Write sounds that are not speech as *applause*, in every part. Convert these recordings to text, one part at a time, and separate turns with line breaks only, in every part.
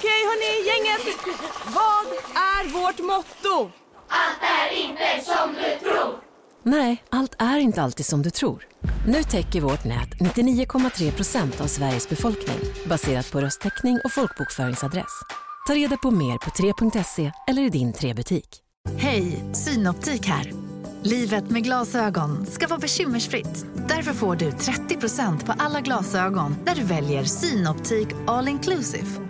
Okej hörni, gänget. Vad är vårt motto?
Nej, allt är inte alltid som du tror. Nu täcker vårt nät 99,3 procent av Sveriges befolkning baserat på röstteckning och folkbokföringsadress. Ta reda på mer på 3.se eller i din 3-butik.
Hej, Synoptik här. Livet med glasögon ska vara bekymmersfritt. Därför får du 30% på alla glasögon när du väljer Synoptik All Inclusive.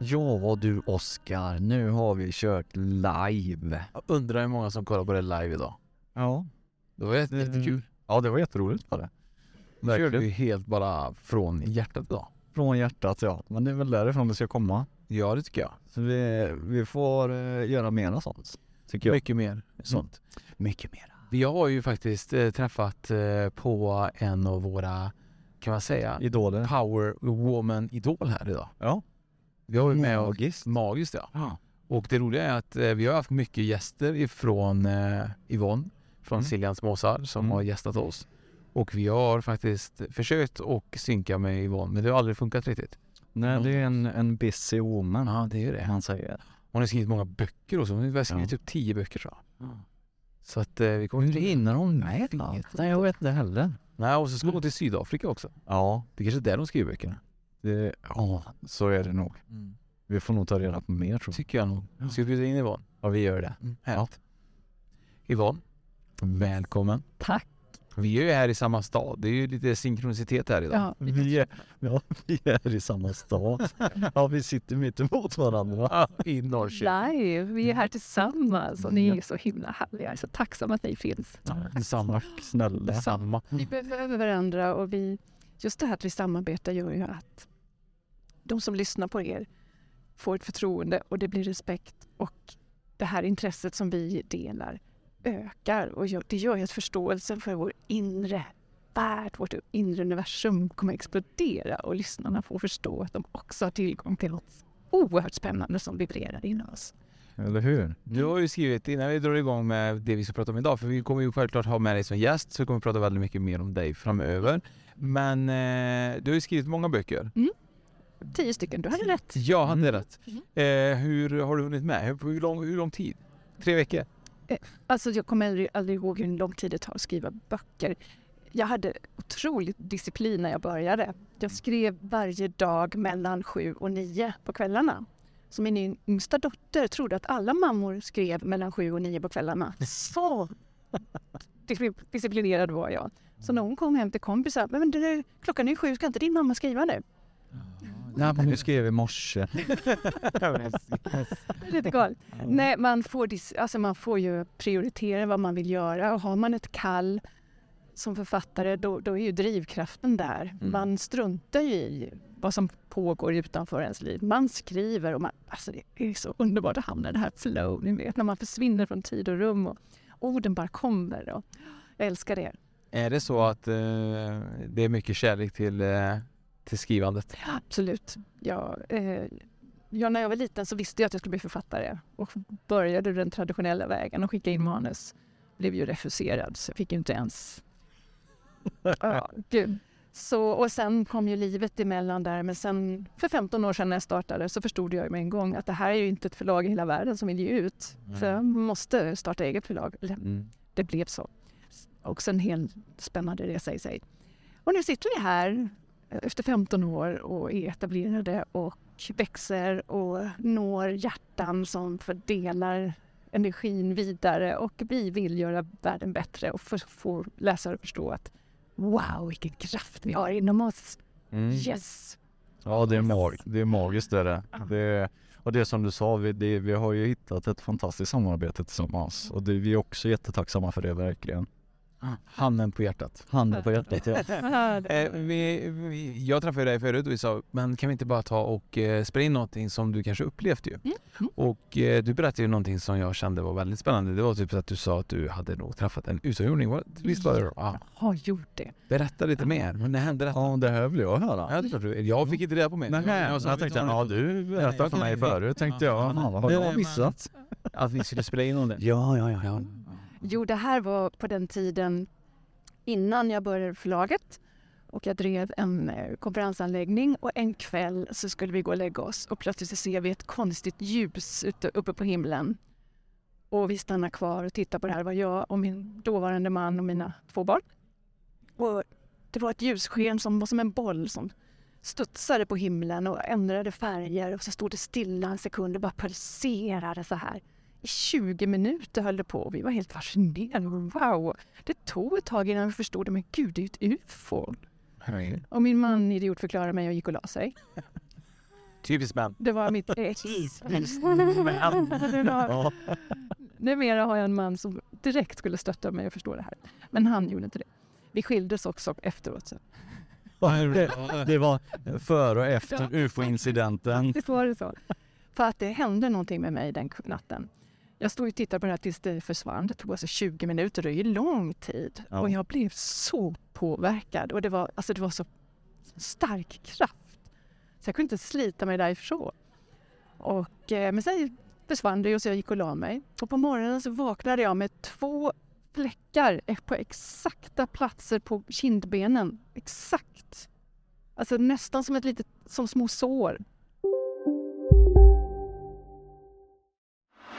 Ja du Oskar, nu har vi kört live.
Jag undrar hur många som kollar på det live idag.
Ja,
Det var jätte- jättekul.
ja det var jätteroligt var det.
Vi körde ju
Verkligen.
helt bara från hjärtat idag.
Från hjärtat ja, men det är väl därifrån det ska komma.
Ja, det tycker jag.
Så vi, vi får uh, göra mera sånt. Tycker jag.
Mycket mer sånt.
Mycket mera.
Vi har ju faktiskt eh, träffat eh, på en av våra, kan man säga,
Idoler.
power woman idol här idag.
Ja.
Vi har med
Magiskt.
Magiskt ja.
Ja.
Och det roliga är att eh, vi har haft mycket gäster ifrån eh, Yvonne från
Mm.
Siljans Måsar som
Mm.
har gästat oss. Och vi har faktiskt försökt och synka med Yvonne men det har aldrig funkat riktigt.
Nej det är en, en busy woman.
Ja det är det.
Han säger.
Hon har skrivit många böcker och så. Hon har skrivit
Ja.
typ tio böcker tror jag. Så att eh, vi kommer
Hur hinner hon med allt? Nej jag vet inte heller.
Nej och så ska hon till Sydafrika också.
Ja,
Det kanske är där de skriver böckerna.
Det, ja så är det nog. Vi får nog ta reda på mer tror jag.
Tycker jag nog. Ska vi bjuda in Yvonne?
Ja vi gör det.
Mm. Härligt. Yvonne, välkommen.
Tack.
Vi är ju här i samma stad. Det är ju lite synkronicitet här idag.
Ja,
Vi är, ja, vi är i samma stad. *laughs* Ja vi sitter mitt emot varandra.
I Norrköping.
live. Vi är här tillsammans och ni är så himla härliga. Jag är så tacksam att ni finns.
Detsamma.
Snälla.
Detsamma.
Vi behöver varandra och vi, just det här att vi samarbetar gör ju att de som lyssnar på er får ett förtroende och det blir respekt och det här intresset som vi delar ökar och det gör ju att förståelsen för vår inre värld, vårt inre universum kommer explodera och lyssnarna får förstå att de också har tillgång till något oerhört spännande som vibrerar inom oss.
Eller hur?
Du har ju skrivit, innan vi drar igång med det vi ska prata om idag, för vi kommer ju självklart ha med dig som gäst, så vi kommer prata väldigt mycket mer om dig framöver. Men eh, du har ju skrivit många böcker.
Tio stycken, du hade rätt.
Ja, han är
Mm.
rätt. Eh, hur har du hunnit med? Hur, lång, hur lång tid? Tre veckor?
Alltså jag kommer aldrig, aldrig ihåg hur lång tid det tar att skriva böcker. Jag hade otroligt disciplin när jag började. Jag skrev varje dag mellan sju och nio på kvällarna. Så min yngsta dotter trodde att alla mammor skrev mellan sju och nio på kvällarna. *laughs* Så disciplinerad var jag. Så när hon kom hem till kompisar, men det, klockan är sju, ska inte din mamma skriva nu?
Nej men du skrev i morse. *laughs* *laughs*
Lite galet. Nej, man får, dis- alltså man får ju prioritera vad man vill göra och har man ett kall som författare då, då är ju drivkraften där.
Mm.
Man struntar ju i vad som pågår utanför ens liv. Man skriver och man, alltså det är så underbart att hamna i det här flow, ni vet när man försvinner från tid och rum och orden bara kommer. Och jag älskar det.
Är det så att eh, det är mycket kärlek till, eh, till skrivandet?
Absolut. Jag, eh, ja, när jag var liten så visste jag att jag skulle bli författare och började den traditionella vägen och skicka in manus. Blev ju refuserad så jag fick inte ens... *laughs* Ja, gud. Så, och sen kom ju livet emellan där men sen för 15 år sedan när jag startade så förstod jag med en gång att det här är ju inte ett förlag i hela världen som vill ge ut. Så jag måste starta eget förlag.
Mm.
Det blev så. Också en hel spännande resa i sig. Och nu sitter vi här efter 15 år och är etablerade och växer och når hjärtan som fördelar energin vidare och vi vill göra världen bättre och få- läsare att förstå att wow, vilken kraft vi har inom oss.
Mm.
Yes!
Ja det är, mag det är magiskt det är det. det är, och Och det som du sa, vi, det, vi har ju hittat ett fantastiskt samarbete tillsammans och det, vi är också jättetacksamma för det verkligen.
Handen på hjärtat.
Handen på hjärtat ja. *laughs*
Eh, vi, vi, jag träffade dig förut och vi sa, men kan vi inte bara ta och eh, spela in någonting som du kanske upplevt ju?
Mm.
Och eh, du berättade ju någonting som jag kände var väldigt spännande. Det var typ att du sa att du hade nog träffat en utomjording. Visst var det då? Ja.
Har gjort det.
Berätta lite mer. Men det hände detta.
Ja, det här vill jag höra.
Ja, det klart du Jag fick inte reda på mer.
Nej,
Jag sa-
jag tänkte, ja du berättade för mig förut, tänkte jag, fan, vad har jag missat?
Att vi skulle spela in om det.
Ja, ja, ja, ja.
Jo, det här var på den tiden innan jag började förlaget och jag drev en eh, konferensanläggning och en kväll så skulle vi gå och lägga oss och plötsligt så ser vi ett konstigt ljus uppe på himlen. Och vi stannar kvar och tittar på det här. Det var jag och min dåvarande man och mina två barn. Och det var ett ljussken som var som en boll som studsade på himlen och ändrade färger och så stod det stilla en sekund och bara pulserade så här. I 20 minuter höll det på och vi var helt fascinerade. Wow! Det tog ett tag innan vi förstod det, men gud, det är ju ett ufo. Och min man idiotförklarade mig och gick och la sig.
Typiskt män.
Det var mitt ex. Det var- Numera har jag en man som direkt skulle stötta mig och förstå det här. Men han gjorde inte det. Vi skildes också efteråt. Så.
Det, det var före och efter ufo-incidenten.
Visst var det så? För att det hände någonting med mig den natten. Jag stod och tittade på det här tills det försvann. Det tog alltså 20 minuter, det är ju lång tid.
Ja.
Och jag blev så påverkad. Och det var, alltså det var så stark kraft. Så jag kunde inte slita mig därifrån. Och, eh, men sen försvann det och så jag gick och la mig. Och på morgonen så vaknade jag med två fläckar på exakta platser på kindbenen. Exakt. Alltså nästan som ett litet, som små sår.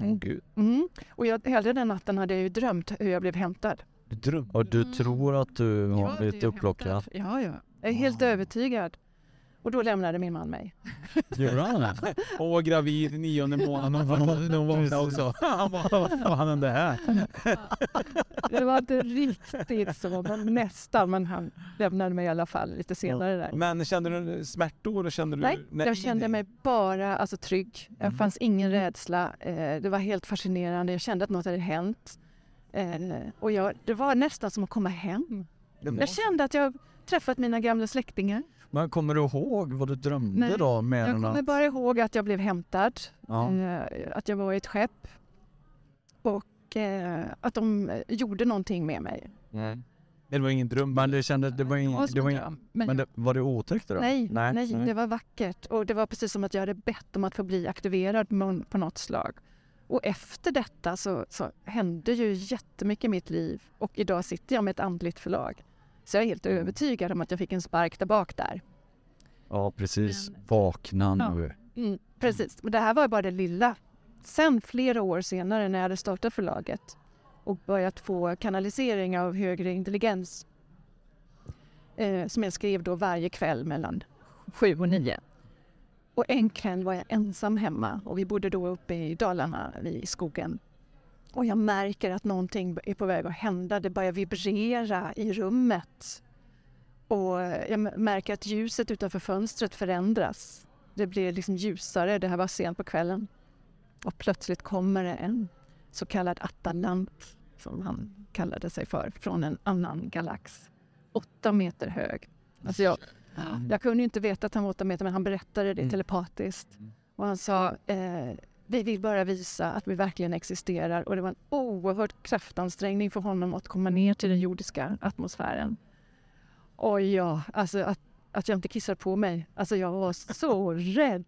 Åh gud.
Mm. Och jag, hela den natten hade jag ju drömt hur jag blev hämtad.
Du drömde.
Och du tror att du har
Jag
blivit
hämtad. Ja, ja. Jag är helt övertygad. Och då lämnade min man mig.
Gjorde han det?
Hon var gravid i nionde månaden. Hon var- hon vaknade också. *laughs* Han bara, vad fan hände här? *laughs*
Det var inte riktigt så, men nästan. Men han lämnade mig i alla fall lite senare där.
Men kände du smärtor? Och kände du...
Nej, jag kände mig bara alltså, trygg. Det
Mm.
fanns ingen rädsla. Eh, det var helt fascinerande. Jag kände att något hade hänt. Eh, och jag, det var nästan som att komma hem. Jag kände att jag träffat mina gamla släktingar.
Men kommer du ihåg vad du drömde
Nej,
då? Mer
Jag
än
kommer
att...
bara ihåg att jag blev hämtad.
Ja.
Eh, att jag var i ett skepp. Och eh, att de gjorde någonting med mig.
Det var ingen dröm.
Men det var
Det
ingen...
var som
Det var
dröm. Men
men det, var det otäckt då?
nej, nej,
nej.
det var vackert. Och det var precis som att jag hade bett om att få bli aktiverad på på något slag. Och efter detta så, så hände ju jättemycket i mitt liv. Och idag sitter jag med ett andligt förlag. Så jag är helt övertygad om att jag fick en spark där bak där.
Ja, precis.
Men-
Vakna
Ja.
nu.
Mm, precis, men det här var bara det lilla. Sen flera år senare när jag hade startat förlaget och börjat få kanalisering av högre intelligens eh, som jag skrev då varje kväll mellan sju och nio. Och en kväll var jag ensam hemma och vi bodde då uppe i Dalarna i skogen. Och jag märker att någonting är på väg att hända. Det börjar vibrera i rummet. Och jag märker att ljuset utanför fönstret förändras. Det blir liksom ljusare. Det här var sent på kvällen. Och plötsligt kommer det en så kallad Atalant, som han kallade sig för, från en annan galax. Åtta meter hög. Alltså jag, Jag kunde inte veta att han var åtta meter men han berättade det
Mm.
telepatiskt. Och han sa eh, vi vill bara visa att vi verkligen existerar och det var en oerhörd kraftansträngning för honom att komma ner till den jordiska atmosfären. Oj, ja, alltså att, att jag inte kissar på mig. Alltså jag var så rädd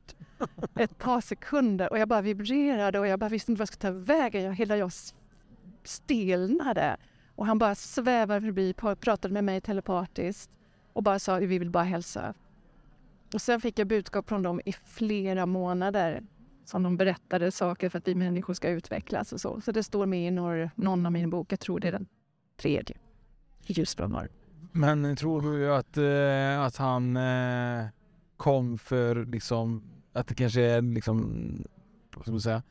ett par sekunder och jag bara vibrerade och jag bara visste inte vad jag skulle ta vägen. Jag, hela jag stelnade. Och han bara svävade förbi, pratade med mig telepatiskt och bara sa vi vill bara hälsa. Och sen fick jag budskap från dem i flera månader som de berättade saker för att vi människor ska utvecklas och så. Så det står med i någon, någon av mina böcker, jag tror det är den tredje. I
Men tror du att, eh, att han eh, kom för liksom, att det kanske är liksom, vad ska man säga,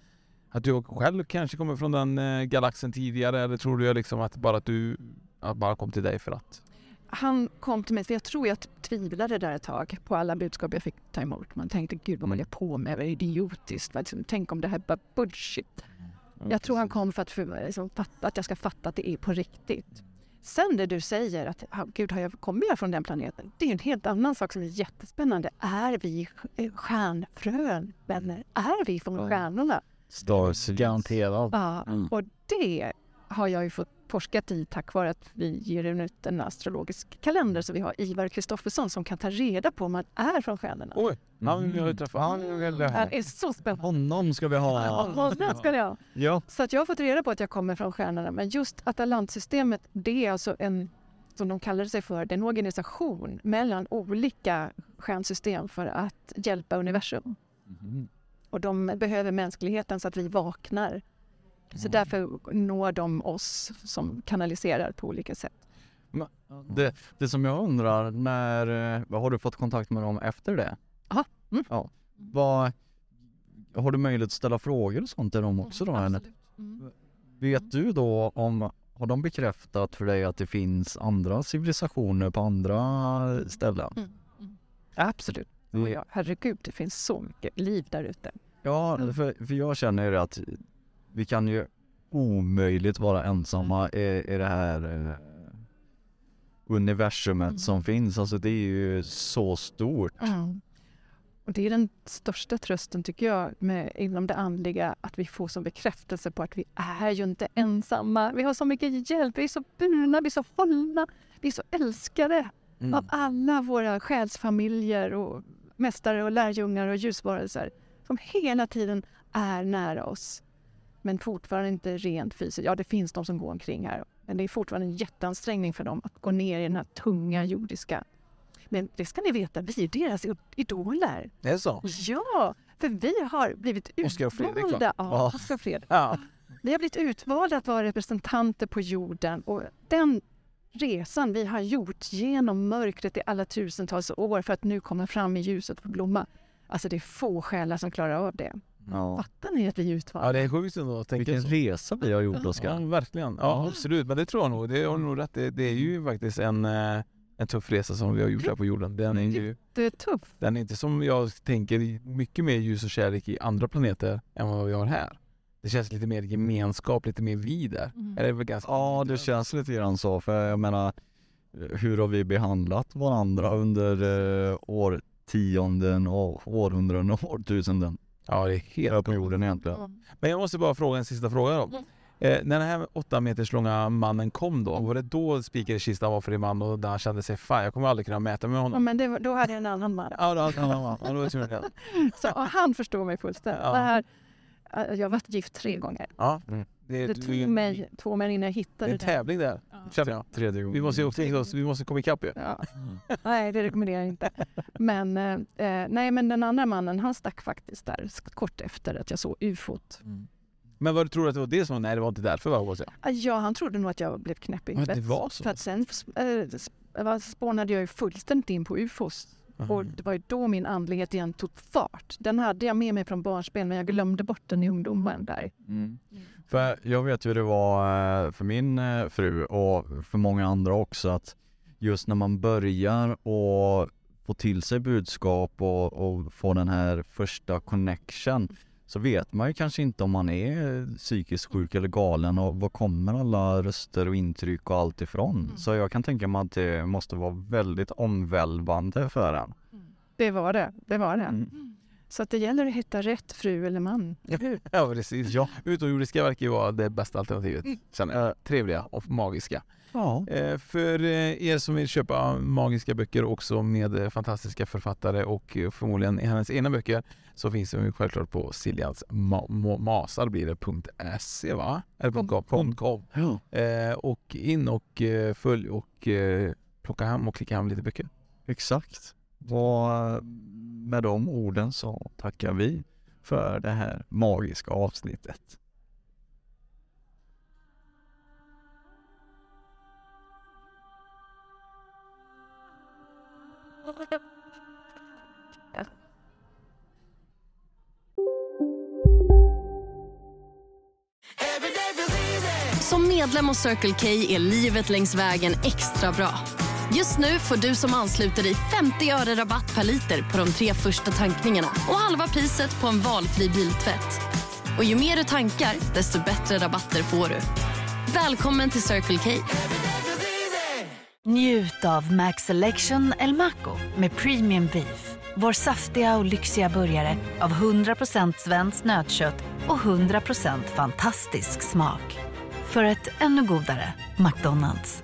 att du själv kanske kommer från den eh, galaxen tidigare eller tror du liksom att bara att du, att bara kom till dig för att?
Han kom till mig, för jag tror jag tvivlade där ett tag på alla budskap jag fick ta emot. Man tänkte, gud vad håller jag på med? Vad idiotiskt? Liksom, Tänk om det här är bara bullshit. Jag tror han kom för att, för, liksom, fatta, att jag ska fatta att det är på riktigt. Sen det du säger, att gud, har jag, kommer jag från den planeten? Det är en helt annan sak som är jättespännande. Är vi eh, stjärnfrön, vänner? Är vi från stjärnorna?
Stars garanterat.
Ja,
Mm.
och det har jag ju fått forskat i tack vare att vi ger ut en astrologisk kalender så vi har Ivar Kristoffersson som kan ta reda på om man är från stjärnorna.
Oj, han vill jag träffa. Han vill jag
Han är så spännande.
Honom ska vi ha.
Ja, det ska ni ha.
Ja.
Så att jag har fått reda på att jag kommer från stjärnorna men just Atalantsystemet det är alltså en, som de kallar sig för, det är en organisation mellan olika stjärnsystem för att hjälpa universum. Och de behöver mänskligheten så att vi vaknar. Så därför når de oss som kanaliserar på olika sätt.
Men Det, det som jag undrar, när, eh, har du fått kontakt med dem efter det?
Ja. Mm.
ja. Vad, har du möjlighet att ställa frågor och sånt till dem också då? eller?
Mm.
Vet du då om, har de bekräftat för dig att det finns andra civilisationer på andra ställen?
Mm. Absolut. Ja, herregud, det finns så mycket liv där ute.
Ja, för, för jag känner ju att vi kan ju omöjligt vara ensamma i, i det här eh, universumet som finns. Alltså det är ju så stort.
Mm. Och det är den största trösten tycker jag med, inom det andliga, att vi får som bekräftelse på att vi är ju inte ensamma. Vi har så mycket hjälp, vi är så burna, vi är så hållna, vi är så älskade
Mm.
av alla våra själsfamiljer och mästare och lärjungar och ljusvarelser som hela tiden är nära oss. Men fortfarande inte rent fysiskt. Ja, det finns de som går omkring här. Men det är fortfarande en jätteansträngning för dem att gå ner i den här tunga jordiska. Men det ska ni veta, vi är deras idoler.
Det är så?
Ja, för vi har blivit utvalda. Ja. Oskar Fredrik.
Ja.
Vi har blivit utvalda att vara representanter på jorden och den resan vi har gjort genom mörkret i alla tusentals år för att nu komma fram i ljuset och blomma. Alltså det är få själar som klarar av det.
Ja.
Fattar ni att vi är utvalda?
Ja det är sjukt ändå att tänka
Vilken
så.
resa vi har gjort
Ja
Oskar.
verkligen. Ja absolut. Men det tror jag nog. Det har du nog rätt det, det är ju faktiskt en, eh, en tuff resa som vi har gjort här på jorden. Den är ju
Det är tufft.
den är inte som jag tänker mycket mer ljus och kärlek i andra planeter än vad vi har här. Det känns lite mer gemenskap, lite mer vi där.
Mm.
Är det väl ganska
Ja, det känns lite grann så. För jag menar, hur har vi behandlat varandra under eh, årtionden och århundraden och årtusenden?
Ja, det är helt
Här på jorden egentligen.
Men jag måste bara fråga en sista fråga då. Eh, när den här åtta meters långa mannen kom då, var det då spikar i kistan var för din man och där han kände sig fan jag kommer aldrig kunna mäta med
Ja,
honom?
men det, var- då hade jag en annan man.
Ja, då, ja, ja, ja, då är det så. *laughs*
Så, och han förstår mig fullständigt.
Ja.
Det här, jag har varit gift tre gånger.
Ja, det,
Det tog mig två år innan jag
det är
hittade
en tävling där. Känner jag.
Tredje gången.
Vi måste också, vi måste komma ikapp ju.
Ja. *laughs* Nej, det rekommenderar jag inte. Men, eh, eh, nej, men den andra mannen han stack faktiskt där kort efter att jag såg ufot.
Men vad tror du att det var det som var? Nej det var inte därför va, hoppas jag.
Ah, Ja, han trodde nog att jag blev knäpp i
Men det
huvudet.
var så?
För att sen äh, spånade jag ju fullständigt in på ufos. Och det var ju då min andlighet igen tog fart. Den hade jag med mig från barnsben men jag glömde bort den i ungdomen där.
Mm. För jag vet hur det var eh, för min eh, fru och för många andra också att just när man börjar och få till sig budskap och, och få den här första connection så vet man ju kanske inte om man är psykiskt sjuk eller galen och var kommer alla röster och intryck och allt ifrån. Så jag kan tänka mig att det måste vara väldigt omvälvande för en.
Det var det. Det var det.
Mm.
Så att det gäller att hitta rätt fru eller man.
Ja precis. Ja. Utomjordiska verkar ju vara det bästa alternativet. Sen är trevliga och magiska.
Ja.
Eh, för eh, er som vill köpa magiska böcker också med fantastiska författare och förmodligen i hennes egna böcker så finns de ju självklart på Siljans ma- ma- masar blir det .se va? Eller .com. .com. .com.
Ja.
Eh, och in och följ och eh, plocka hem och klicka hem lite böcker.
Exakt. Och med de orden så tackar vi för det här magiska avsnittet.
Som medlem hos Circle K är livet längs vägen extra bra. Just nu får du som ansluter dig 50 öre rabatt per liter på de tre första tankningarna och halva priset på en valfri biltvätt. Och ju mer du tankar, desto bättre rabatter får du. Välkommen till Circle K.
Njut av Max Selection El Maco med Premium Beef. Vår saftiga och lyxiga burgare av 100% svenskt nötkött och 100% fantastisk smak. För ett ännu godare McDonalds.